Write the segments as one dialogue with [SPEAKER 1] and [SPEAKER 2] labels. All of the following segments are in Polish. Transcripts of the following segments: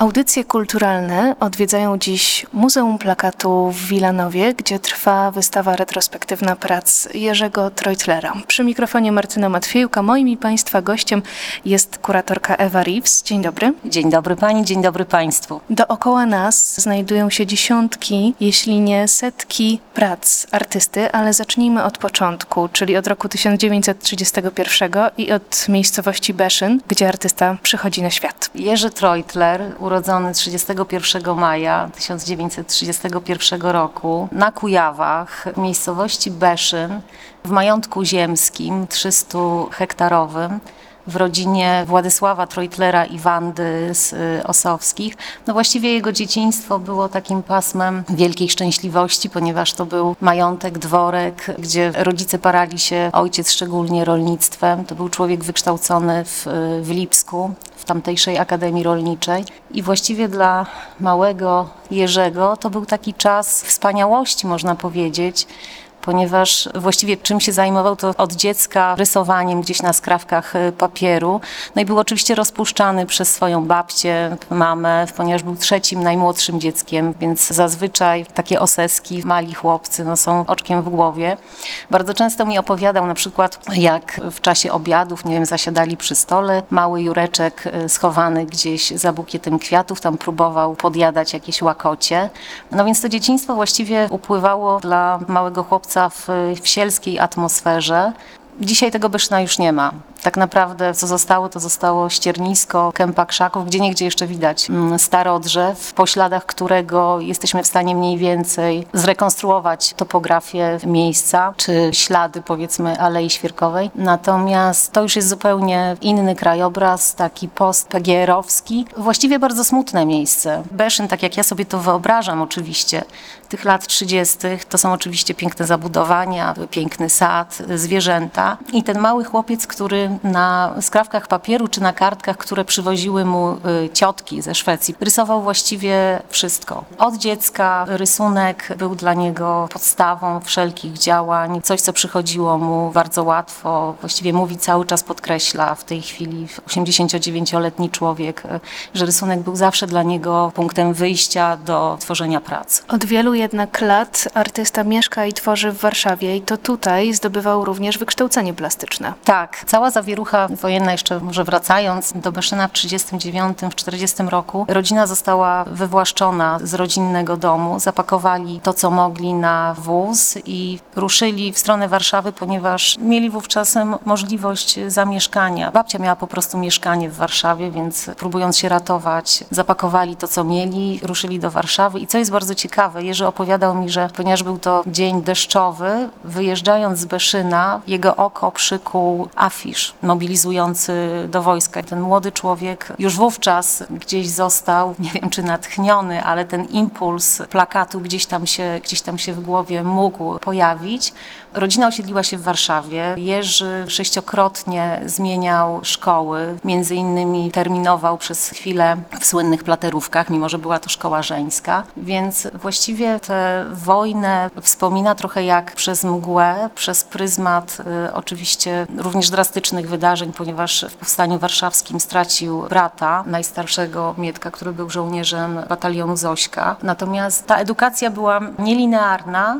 [SPEAKER 1] Audycje kulturalne odwiedzają dziś Muzeum Plakatu w Wilanowie, gdzie trwa wystawa retrospektywna prac Jerzego Treutlera. Przy mikrofonie Martyna Matwiejuka, moim i Państwa gościem jest kuratorka Ewa Reeves. Dzień dobry.
[SPEAKER 2] Dzień dobry Pani, dzień dobry Państwu.
[SPEAKER 1] Dookoła nas znajdują się dziesiątki, jeśli nie setki prac artysty, ale zacznijmy od początku, czyli od roku 1931 i od miejscowości Beszyn, gdzie artysta przychodzi na świat.
[SPEAKER 2] Jerzy Treutler, urodzony 31 maja 1931 roku na Kujawach w miejscowości Beszyn w majątku ziemskim 300 hektarowym w rodzinie Władysława Treutlera i Wandy z y, Osowskich. No właściwie jego dzieciństwo było takim pasmem wielkiej szczęśliwości, ponieważ to był majątek, dworek, gdzie rodzice parali się, ojciec szczególnie rolnictwem. To był człowiek wykształcony w, y, w Lipsku, w tamtejszej Akademii Rolniczej i właściwie dla małego Jerzego to był taki czas wspaniałości, można powiedzieć, ponieważ właściwie czym się zajmował to od dziecka rysowaniem gdzieś na skrawkach y, papieru. No i był oczywiście rozpuszczany przez swoją babcię, mamę, ponieważ był trzecim, najmłodszym dzieckiem, więc zazwyczaj takie oseski, mali chłopcy no, są oczkiem w głowie. Bardzo często mi opowiadał na przykład, jak w czasie obiadów, nie wiem, zasiadali przy stole, mały Jureczek y, schowany gdzieś za bukietem kwiatów, tam próbował podjadać jakieś łakocie. No więc to dzieciństwo właściwie upływało dla małego chłopca w, w sielskiej atmosferze. Dzisiaj tego Beszna już nie ma. Tak naprawdę co zostało, to zostało ściernisko, kępa krzaków, gdzie niegdzie jeszcze widać mm, starodrzew, po śladach którego jesteśmy w stanie mniej więcej zrekonstruować topografię miejsca, czy ślady powiedzmy Alei Świerkowej. Natomiast to już jest zupełnie inny krajobraz, taki post-PGR-owski. Właściwie bardzo smutne miejsce. Beszyn, tak jak ja sobie to wyobrażam oczywiście, tych lat 30. to są oczywiście piękne zabudowania, piękny sad, zwierzęta i ten mały chłopiec, który na skrawkach papieru czy na kartkach, które przywoziły mu y, ciotki ze Szwecji, rysował właściwie wszystko. Od dziecka rysunek był dla niego podstawą wszelkich działań, coś co przychodziło mu bardzo łatwo. Właściwie mówi cały czas podkreśla w tej chwili 89-letni człowiek, y, że rysunek był zawsze dla niego punktem wyjścia do tworzenia prac.
[SPEAKER 1] Od wielu jednak lat artysta mieszka i tworzy w Warszawie i to tutaj zdobywał również wykształcenie plastyczne.
[SPEAKER 2] Tak, cała zawierucha wojenna, jeszcze może wracając do Beszyna w 39, w 40 roku, rodzina została wywłaszczona z rodzinnego domu, zapakowali to, co mogli na wóz i ruszyli w stronę Warszawy, ponieważ mieli wówczas możliwość zamieszkania. Babcia miała po prostu mieszkanie w Warszawie, więc próbując się ratować, zapakowali to, co mieli, ruszyli do Warszawy. I co jest bardzo ciekawe, Jerzy opowiadał mi, że ponieważ był to dzień deszczowy, wyjeżdżając z Beszyna, jego oko przykuł afisz mobilizujący do wojska. Ten młody człowiek już wówczas gdzieś został, nie wiem czy natchniony, ale ten impuls plakatu gdzieś tam się, gdzieś tam się w głowie mógł pojawić. Rodzina osiedliła się w Warszawie. Jerzy sześciokrotnie zmieniał szkoły, między innymi terminował przez chwilę w słynnych platerówkach, mimo że była to szkoła żeńska. Więc właściwie tę wojnę wspomina trochę jak przez mgłę, przez pryzmat y, oczywiście również drastycznych wydarzeń, ponieważ w Powstaniu Warszawskim stracił brata, najstarszego Mietka, który był żołnierzem batalionu Zośka. Natomiast ta edukacja była nielinearna,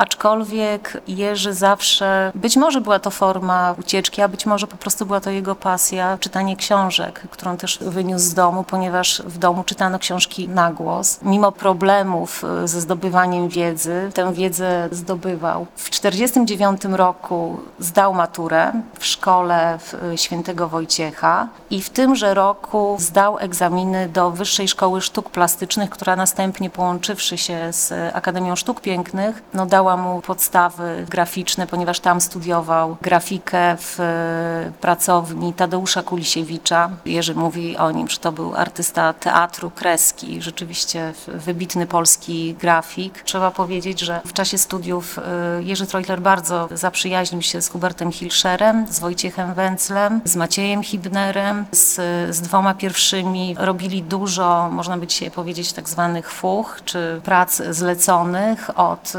[SPEAKER 2] aczkolwiek Jerzy zawsze, być może była to forma ucieczki, a być może po prostu była to jego pasja, czytanie książek, którą też wyniósł z domu, ponieważ w domu czytano książki na głos. Mimo problemów y, ze zdobywaniem wiedzy, tę wiedzę zdobywał. W 1949 roku zdał maturę w szkole w y, świętego Wojciecha i w tymże roku zdał egzaminy do Wyższej Szkoły Sztuk Plastycznych, która następnie połączywszy się z Akademią Sztuk Pięknych, no dała mu podstawy graficzne, ponieważ tam studiował grafikę w e, pracowni Tadeusza Kulisiewicza. Jerzy mówi o nim, że to był artysta teatru kreski, rzeczywiście wybitny polski grafik. Trzeba powiedzieć, że w czasie studiów e, Jerzy Treutler bardzo zaprzyjaźnił się z Hubertem Hilscherem, z Wojciechem Węclem, z Maciejem Hibnerem, z, z dwoma pierwszymi robili dużo, można by dzisiaj powiedzieć, tak zwanych fuch, czy prac zleconych od y,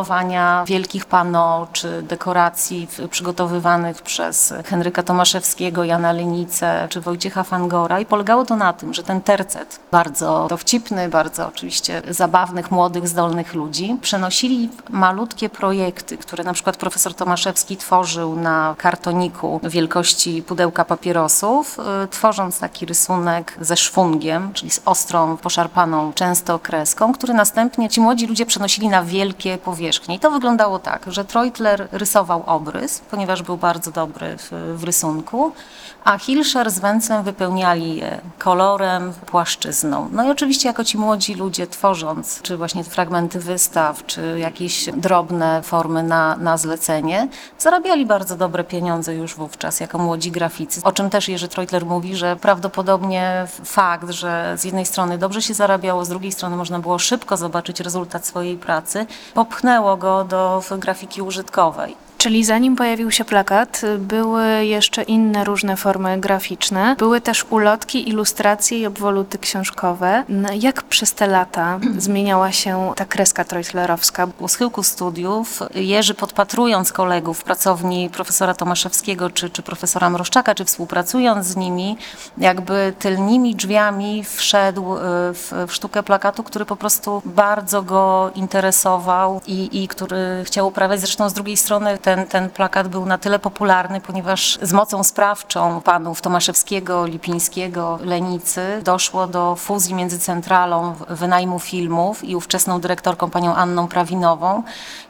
[SPEAKER 2] malowania wielkich pano czy dekoracji przygotowywanych przez Henryka Tomaszewskiego, Jana Lenicę czy Wojciecha Fangora i polegało to na tym, że ten tercet, bardzo dowcipny, bardzo oczywiście zabawnych, młodych, zdolnych ludzi, przenosili malutkie projekty, które na przykład profesor Tomaszewski tworzył na kartoniku wielkości pudełka papierosów, y, tworząc taki rysunek ze szwungiem, czyli z ostrą, poszarpaną często kreską, który następnie ci młodzi ludzie przenosili na wielkie powierzchnie. I to wyglądało tak, że Treutler rysował obrys, ponieważ był bardzo dobry w, w rysunku, a Hilscher z Węclem wypełniali je kolorem, płaszczyzną. No i oczywiście jako ci młodzi ludzie tworząc, czy właśnie fragmenty wystaw, czy jakieś drobne formy na, na zlecenie, zarabiali bardzo dobre pieniądze już wówczas jako młodzi graficy. O czym też Jerzy Treutler mówi, że prawdopodobnie fakt, że z jednej strony dobrze się zarabiało, z drugiej strony można było szybko zobaczyć rezultat swojej pracy, popchnęło go do grafiki użytkowej.
[SPEAKER 1] Czyli zanim pojawił się plakat, były jeszcze inne różne formy graficzne. Były też ulotki, ilustracje i obwoluty książkowe. N- Jak przez te lata zmieniała się ta kreska treutlerowska?
[SPEAKER 2] U schyłku studiów Jerzy podpatrując kolegów w pracowni profesora Tomaszewskiego czy, czy profesora Mroszczaka, czy współpracując z nimi, jakby tylnymi drzwiami wszedł y, w, w sztukę plakatu, który po prostu bardzo go interesował i, i który chciał uprawiać. Zresztą z drugiej strony ten, ten plakat był na tyle popularny, ponieważ z mocą sprawczą panów Tomaszewskiego, Lipińskiego, Lenicy doszło do fuzji między centralą wynajmu filmów i ówczesną dyrektorką panią Anną Prawinową,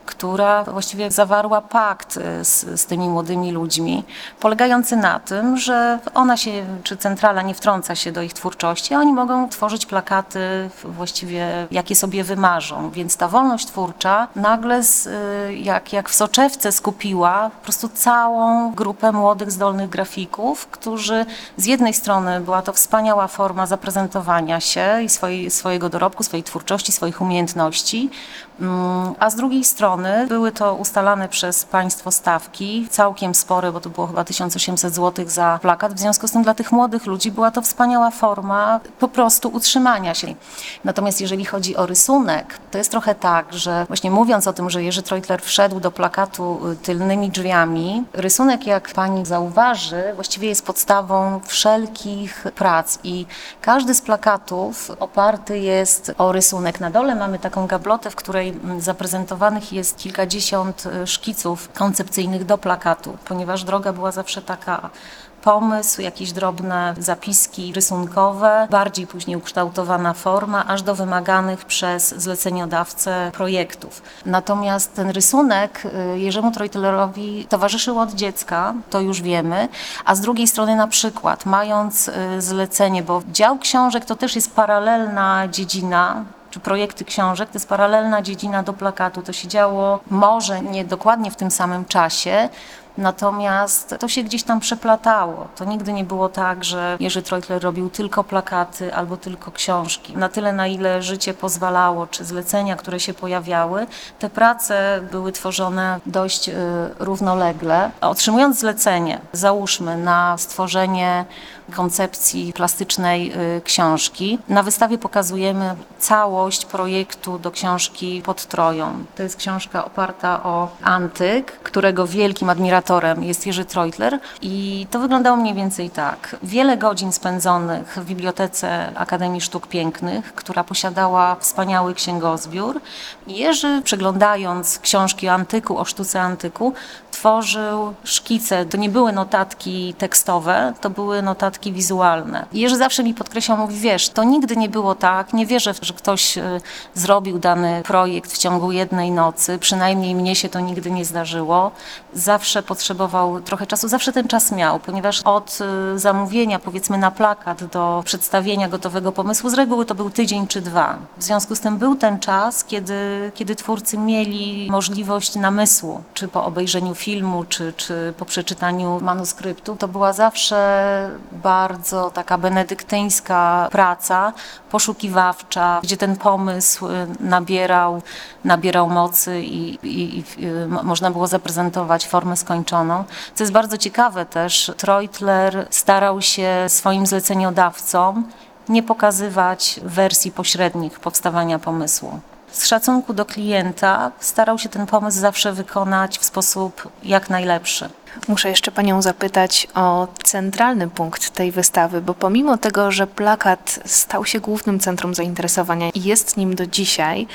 [SPEAKER 2] która właściwie zawarła pakt y, z, z tymi młodymi ludźmi, polegający na tym, że ona się, czy centrala nie wtrąca się do ich twórczości, a oni mogą tworzyć plakaty właściwie jakie sobie wymarzą. Więc ta wolność twórcza nagle z, y, jak, jak w soczewce skupiła po prostu całą grupę młodych, zdolnych grafików, którzy z jednej strony była to wspaniała forma zaprezentowania się i swojej, swojego dorobku, swojej twórczości, swoich umiejętności, Mm, A z drugiej strony były to ustalane przez państwo stawki, całkiem spore, bo to było chyba 1800 zł za plakat. W związku z tym dla tych młodych ludzi była to wspaniała forma po prostu utrzymania się. Natomiast jeżeli chodzi o rysunek, to jest trochę tak, że właśnie mówiąc o tym, że Jerzy Treutler wszedł do plakatu y, tylnymi drzwiami, rysunek, jak pani zauważy, właściwie jest podstawą wszelkich prac i każdy z plakatów oparty jest o rysunek. Na dole mamy taką gablotę, w której mm, zaprezentowanych jest kilkadziesiąt y, szkiców koncepcyjnych do plakatu, ponieważ droga była zawsze taka pomysł, jakieś drobne zapiski rysunkowe, bardziej później ukształtowana forma, aż do wymaganych przez zleceniodawcę projektów. Natomiast ten rysunek y, Jerzemu Treutlerowi towarzyszył od dziecka, to już wiemy, a z drugiej strony na przykład mając y, zlecenie, bo dział książek to też jest paralelna dziedzina, czy projekty książek, to jest paralelna dziedzina do plakatu. To się działo może nie dokładnie w tym samym czasie, Natomiast to się gdzieś tam przeplatało. To nigdy nie było tak, że Jerzy Treutler robił tylko plakaty albo tylko książki. Na tyle, na ile życie pozwalało, czy zlecenia, które się pojawiały, te prace były tworzone dość y, równolegle. Otrzymując zlecenie, załóżmy na stworzenie koncepcji plastycznej y, książki, na wystawie pokazujemy całość projektu do książki pod Troją. To jest książka oparta o antyk, którego wielkim admiratorem jest Jerzy Treutler i to wyglądało mniej więcej tak. Wiele godzin spędzonych w Bibliotece Akademii Sztuk Pięknych, która posiadała wspaniały księgozbiór. Jerzy, przeglądając książki o antyku, o sztuce antyku, tworzył szkice. To nie były notatki tekstowe, to były notatki wizualne. I Jerzy zawsze mi podkreślał, mówi, wiesz, to nigdy nie było tak, nie wierzę, że ktoś y, zrobił dany projekt w ciągu jednej nocy, przynajmniej mnie się to nigdy nie zdarzyło. Zawsze potrzebował trochę czasu, zawsze ten czas miał, ponieważ od y, zamówienia, powiedzmy na plakat, do przedstawienia gotowego pomysłu, z reguły to był tydzień czy dwa. W związku z tym był ten czas, kiedy, kiedy twórcy mieli możliwość namysłu, czy po obejrzeniu filmu, czy, czy po przeczytaniu manuskryptu. To była zawsze bardzo taka benedyktyńska praca, poszukiwawcza, gdzie ten pomysł y, nabierał, nabierał mocy i, i, i y, mo- można było zaprezentować formę skończoną. Co jest bardzo ciekawe też, Treutler starał się swoim zleceniodawcom nie pokazywać wersji pośrednich powstawania pomysłu. Z szacunku do klienta starał się ten pomysł zawsze wykonać w sposób jak najlepszy.
[SPEAKER 1] Muszę jeszcze Panią zapytać o centralny punkt tej wystawy, bo pomimo tego, że plakat stał się głównym centrum zainteresowania i jest nim do dzisiaj,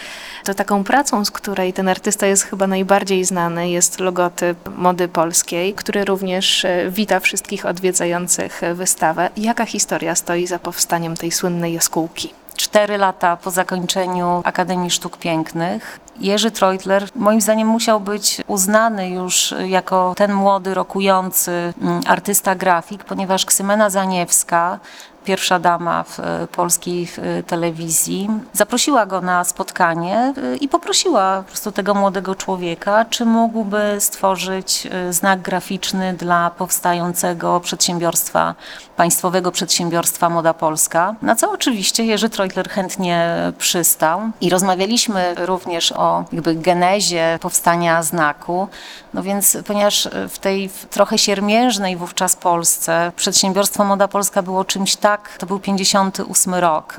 [SPEAKER 1] to taką pracą, z której ten artysta jest chyba najbardziej znany, jest logotyp mody polskiej, który również e, wita wszystkich odwiedzających wystawę. Jaka historia stoi za powstaniem tej słynnej jaskółki?
[SPEAKER 2] Cztery lata po zakończeniu Akademii Sztuk Pięknych. Jerzy Treutler moim zdaniem musiał być uznany już jako ten młody, rokujący mm, artysta grafik, ponieważ Ksymena Zaniewska, pierwsza dama w e, polskiej e, telewizji, zaprosiła go na spotkanie e, i poprosiła po prostu tego młodego człowieka, czy mógłby stworzyć znak graficzny dla powstającego przedsiębiorstwa, państwowego przedsiębiorstwa Moda Polska. Na co oczywiście Jerzy Treutler chętnie przystał i rozmawialiśmy również o jakby genezie powstania znaku. No więc ponieważ w tej trochę siermiężnej wówczas Polsce przedsiębiorstwo Moda Polska było czymś tak tak, to był 58 rok.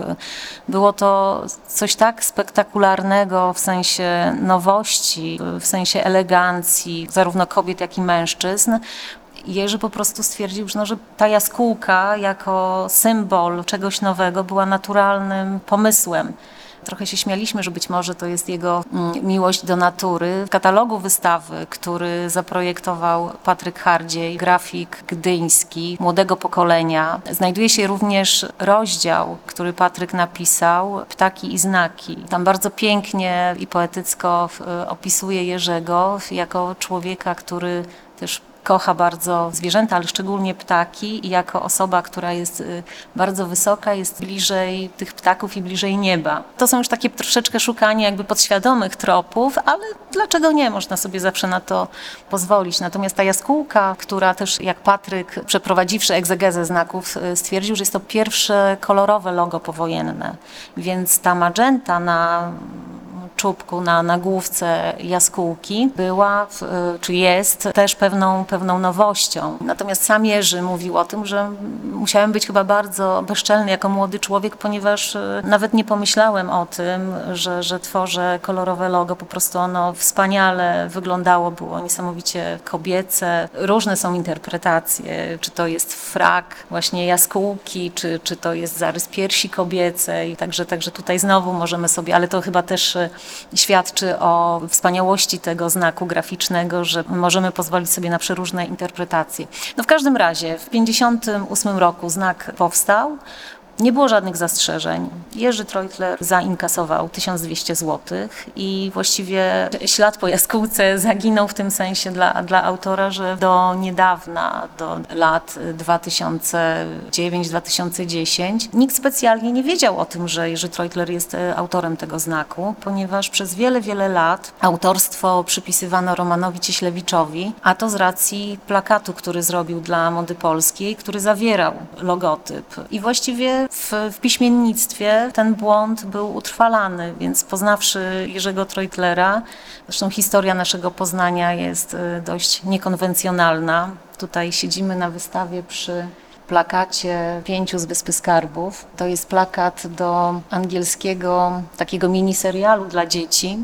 [SPEAKER 2] Było to coś tak spektakularnego w sensie nowości, w sensie elegancji, zarówno kobiet, jak i mężczyzn. Jerzy po prostu stwierdził, że, no, że ta jaskółka jako symbol czegoś nowego była naturalnym pomysłem. Trochę się śmialiśmy, że być może to jest jego mm, miłość do natury. W katalogu wystawy, który zaprojektował Patryk Hardziej, grafik gdyński młodego pokolenia, znajduje się również rozdział, który Patryk napisał, Ptaki i znaki. Tam bardzo pięknie i poetycko opisuje Jerzego jako człowieka, który też kocha bardzo zwierzęta, ale szczególnie ptaki i jako osoba, która jest y, bardzo wysoka, jest bliżej tych ptaków i bliżej nieba. To są już takie troszeczkę szukanie jakby podświadomych tropów, ale dlaczego nie? Można sobie zawsze na to pozwolić. Natomiast ta jaskółka, która też jak Patryk, przeprowadziwszy egzegezę znaków, y, stwierdził, że jest to pierwsze kolorowe logo powojenne. Więc ta magenta na czubku, na nagłówce jaskółki była, czy jest też pewną, pewną nowością. Natomiast sam Jerzy mówił o tym, że musiałem być chyba bardzo bezczelny jako młody człowiek, ponieważ e, nawet nie pomyślałem o tym, że, że tworzę kolorowe logo. Po prostu ono wspaniale wyglądało, było niesamowicie kobiece. Różne są interpretacje, czy to jest frak właśnie jaskółki, czy, czy to jest zarys piersi kobiecej. Także, także tutaj znowu możemy sobie, ale to chyba też e, świadczy o wspaniałości tego znaku graficznego, że możemy pozwolić sobie na przeróżne interpretacje. No w każdym razie w 1958 roku znak powstał. Nie było żadnych zastrzeżeń. Jerzy Treutler zainkasował 1200 zł i właściwie ślad po jaskółce zaginął w tym sensie dla, dla autora, że do niedawna, do lat 2009-2010 nikt specjalnie nie wiedział o tym, że Jerzy Treutler jest e, autorem tego znaku, ponieważ przez wiele, wiele lat autorstwo przypisywano Romanowi Cieślewiczowi, a to z racji plakatu, który zrobił dla Mody Polskiej, który zawierał logotyp. I właściwie w, w piśmiennictwie ten błąd był utrwalany, więc poznawszy Jerzego Trojtlera, zresztą historia naszego Poznania jest y, dość niekonwencjonalna. Tutaj siedzimy na wystawie przy plakacie Pięciu z Wyspy Skarbów. To jest plakat do angielskiego takiego miniserialu dla dzieci,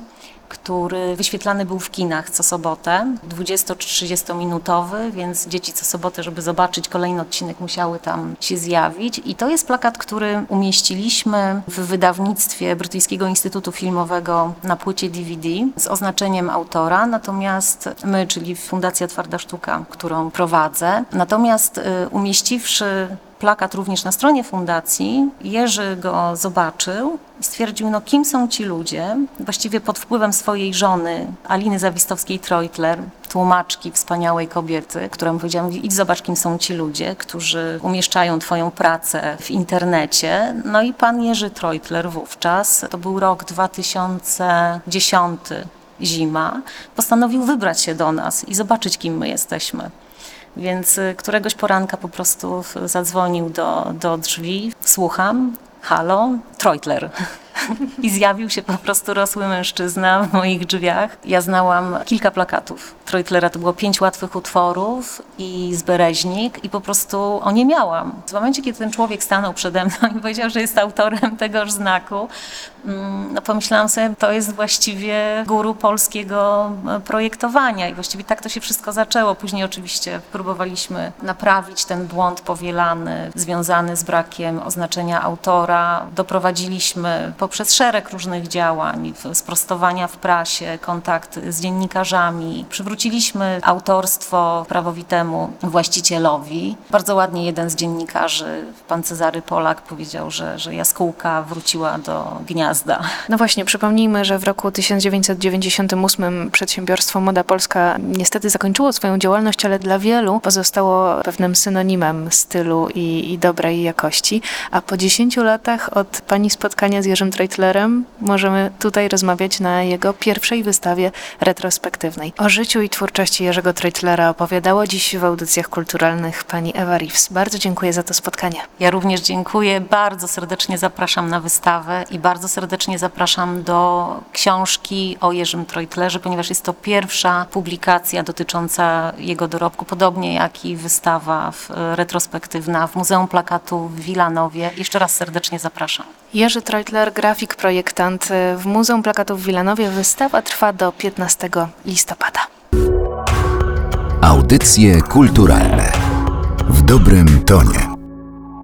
[SPEAKER 2] który wyświetlany był w kinach co sobotę, 20 czy 30 minutowy, więc dzieci co sobotę, żeby zobaczyć kolejny odcinek, musiały tam się zjawić. I to jest plakat, który umieściliśmy w wydawnictwie Brytyjskiego Instytutu Filmowego na płycie DVD z oznaczeniem autora, natomiast my, czyli Fundacja Twarda Sztuka, którą prowadzę, natomiast y, umieściwszy plakat również na stronie fundacji. Jerzy go zobaczył i stwierdził, no kim są ci ludzie? Właściwie pod wpływem swojej żony, Aliny Zawistowskiej-Treutler, tłumaczki, wspaniałej kobiety, która mu powiedziała, idź zobacz, kim są ci ludzie, którzy umieszczają twoją pracę w internecie. No i pan Jerzy Treutler wówczas, to był rok 2010, zima, postanowił wybrać się do nas i zobaczyć, kim my jesteśmy. Więc y, któregoś poranka po prostu zadzwonił do, do drzwi, słucham, halo, Treutler. I zjawił się po prostu rosły mężczyzna w moich drzwiach. Ja znałam kilka plakatów Treutlera, to było pięć łatwych utworów i zbereźnik i po prostu o nie miałam. W momencie, kiedy ten człowiek stanął przede mną i powiedział, że jest autorem tegoż znaku, Mm, No pomyślałam sobie, to jest właściwie guru polskiego e, projektowania i właściwie tak to się wszystko zaczęło. Później oczywiście próbowaliśmy naprawić ten błąd powielany, związany z brakiem oznaczenia autora. Doprowadziliśmy poprzez szereg różnych działań, sprostowania w prasie, kontakt z dziennikarzami. Przywróciliśmy autorstwo prawowitemu właścicielowi. Bardzo ładnie jeden z dziennikarzy, pan Cezary Polak, powiedział, że, że jaskółka wróciła do gniazda.
[SPEAKER 1] No właśnie, przypomnijmy, że w roku 1998 przedsiębiorstwo Moda Polska niestety zakończyło swoją działalność, ale dla wielu pozostało pewnym synonimem stylu i, i dobrej jakości. A po 10 latach od pani spotkania z Jerzym Treitlerem możemy tutaj rozmawiać na jego pierwszej wystawie retrospektywnej. O życiu i twórczości Jerzego Treitlera opowiadała dziś w audycjach kulturalnych pani Ewa Reeves. Bardzo dziękuję za to spotkanie.
[SPEAKER 2] Ja również dziękuję, bardzo serdecznie zapraszam na wystawę i bardzo serdecznie zapraszam do książki o Jerzym Treutlerze, ponieważ jest to pierwsza publikacja dotycząca jego dorobku, podobnie jak i wystawa retrospektywna w Muzeum Plakatu w Wilanowie. Jeszcze raz serdecznie zapraszam.
[SPEAKER 1] Jerzy Treutler, grafik, projektant w Muzeum Plakatów w Wilanowie. Wystawa trwa do 15 listopada.
[SPEAKER 3] Audycje kulturalne w dobrym tonie.